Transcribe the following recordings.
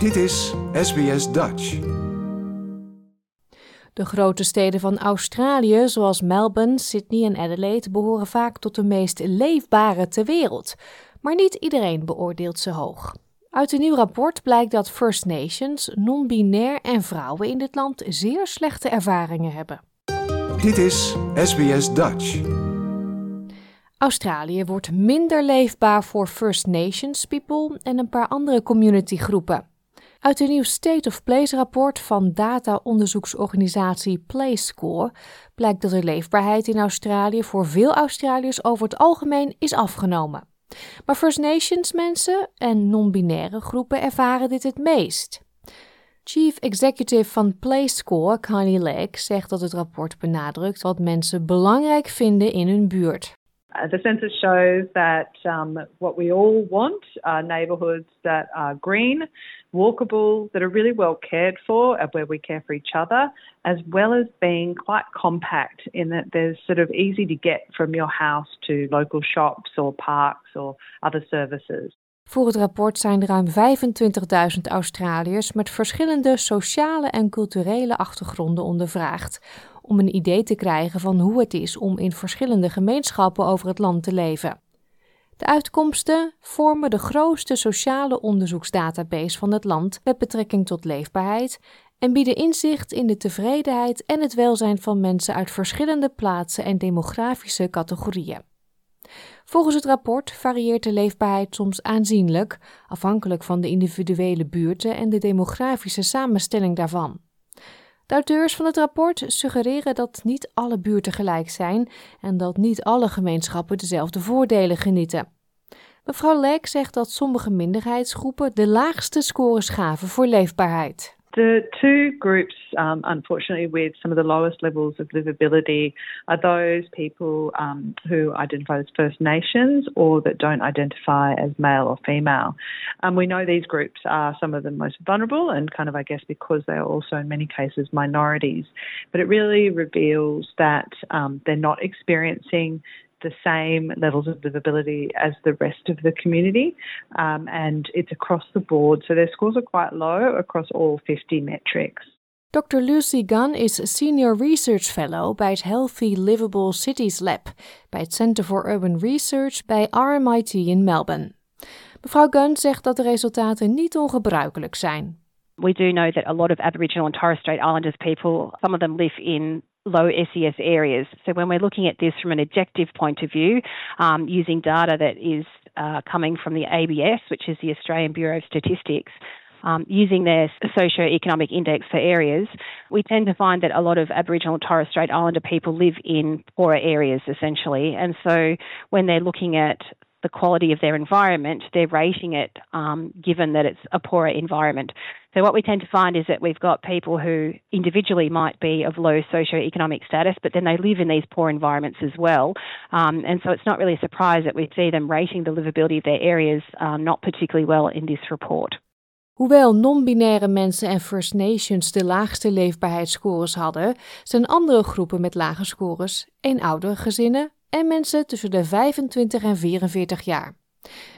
Dit is SBS Dutch. De grote steden van Australië, zoals Melbourne, Sydney en Adelaide, behoren vaak tot de meest leefbare ter wereld. Maar niet iedereen beoordeelt ze hoog. Uit een nieuw rapport blijkt dat First Nations, non-binair en vrouwen in dit land zeer slechte ervaringen hebben. Dit is SBS Dutch. Australië wordt minder leefbaar voor First Nations people en een paar andere communitygroepen. Uit een nieuw State of Place rapport van data-onderzoeksorganisatie PlayScore blijkt dat de leefbaarheid in Australië voor veel Australiërs over het algemeen is afgenomen. Maar First Nations mensen en non-binaire groepen ervaren dit het meest. Chief Executive van PlayScore, Kylie Legg, zegt dat het rapport benadrukt wat mensen belangrijk vinden in hun buurt. Uh, the census shows that um, what we all want are neighbourhoods that are green, walkable, that are really well cared for, and where we care for each other, as well as being quite compact in that there's sort of easy to get from your house to local shops or parks or other services. Voor het rapport zijn ruim 25.000 Australiërs met verschillende sociale en culturele achtergronden ondervraagd om een idee te krijgen van hoe het is om in verschillende gemeenschappen over het land te leven. De uitkomsten vormen de grootste sociale onderzoeksdatabase van het land met betrekking tot leefbaarheid en bieden inzicht in de tevredenheid en het welzijn van mensen uit verschillende plaatsen en demografische categorieën. Volgens het rapport varieert de leefbaarheid soms aanzienlijk, afhankelijk van de individuele buurten en de demografische samenstelling daarvan. De auteurs van het rapport suggereren dat niet alle buurten gelijk zijn en dat niet alle gemeenschappen dezelfde voordelen genieten. Mevrouw Leek zegt dat sommige minderheidsgroepen de laagste scores gaven voor leefbaarheid. The two groups, um, unfortunately, with some of the lowest levels of livability are those people um, who identify as First Nations or that don't identify as male or female. Um, we know these groups are some of the most vulnerable and kind of, I guess, because they are also in many cases minorities. But it really reveals that um, they're not experiencing the same levels of livability as the rest of the community, um, and it's across the board. So their scores are quite low across all 50 metrics. Dr. Lucy Gunn is Senior Research Fellow bij het Healthy Livable Cities Lab bij het Center for Urban Research bij RMIT in Melbourne. Mevrouw Gunn zegt dat de resultaten niet ongebruikelijk zijn. We do know that a lot of Aboriginal and Torres Strait Islanders people, some of them live in low SES areas. So when we're looking at this from an objective point of view, um, using data that is uh, coming from the ABS, which is the Australian Bureau of Statistics, um, using their socio-economic index for areas, we tend to find that a lot of Aboriginal and Torres Strait Islander people live in poorer areas essentially. And so when they're looking at the quality of their environment, they're rating it um, given that it's a poorer environment. So what we tend to find is that we've got people who individually might be of low socioeconomic status, but then they live in these poor environments as well. Um, and so it's not really a surprise that we see them rating the livability of their areas uh, not particularly well in this report. Hoewel non-binaire mensen en First Nations de laagste leefbaarheidsscores hadden, zijn andere groepen met lage scores eenoudergezinnen gezinnen en mensen tussen de 25 en 44 jaar.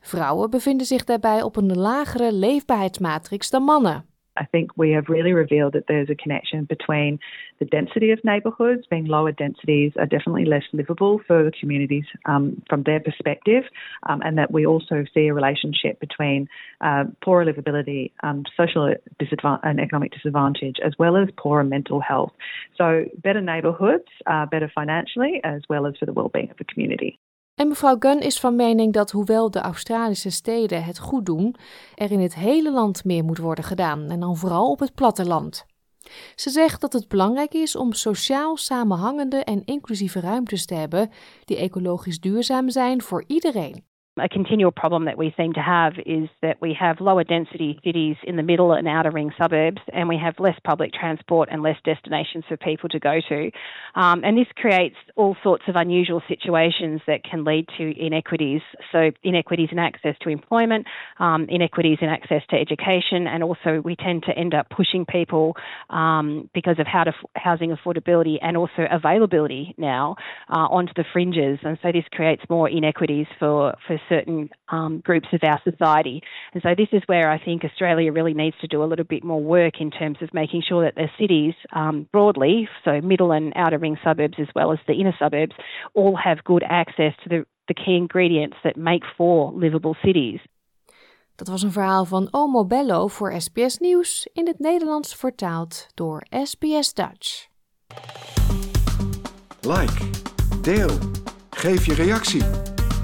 Vrouwen bevinden zich daarbij op een lagere leefbaarheidsmatrix dan mannen. I think we have really revealed that there's a connection between the density of neighbourhoods, being lower densities are definitely less livable for the communities um, from their perspective, um, and that we also see a relationship between uh, poorer livability, um, social disadvantage, and economic disadvantage, as well as poorer mental health. So, better neighbourhoods are better financially, as well as for the well-being of the community. En mevrouw Gunn is van mening dat hoewel de Australische steden het goed doen, er in het hele land meer moet worden gedaan en dan vooral op het platteland. Ze zegt dat het belangrijk is om sociaal samenhangende en inclusieve ruimtes te hebben die ecologisch duurzaam zijn voor iedereen. A continual problem that we seem to have is that we have lower density cities in the middle and outer ring suburbs, and we have less public transport and less destinations for people to go to. Um, and this creates all sorts of unusual situations that can lead to inequities. So, inequities in access to employment, um, inequities in access to education, and also we tend to end up pushing people um, because of how to, housing affordability and also availability now uh, onto the fringes. And so, this creates more inequities for, for certain um, groups of our society. And so this is where I think Australia really needs to do a little bit more work in terms of making sure that the cities um, broadly, so middle and outer ring suburbs as well as the inner suburbs, all have good access to the, the key ingredients that make for livable cities. Dat was een verhaal van Omo Bello voor SBS Nieuws in het Nederlands vertaald door SBS Dutch. Like, deel, geef je reactie.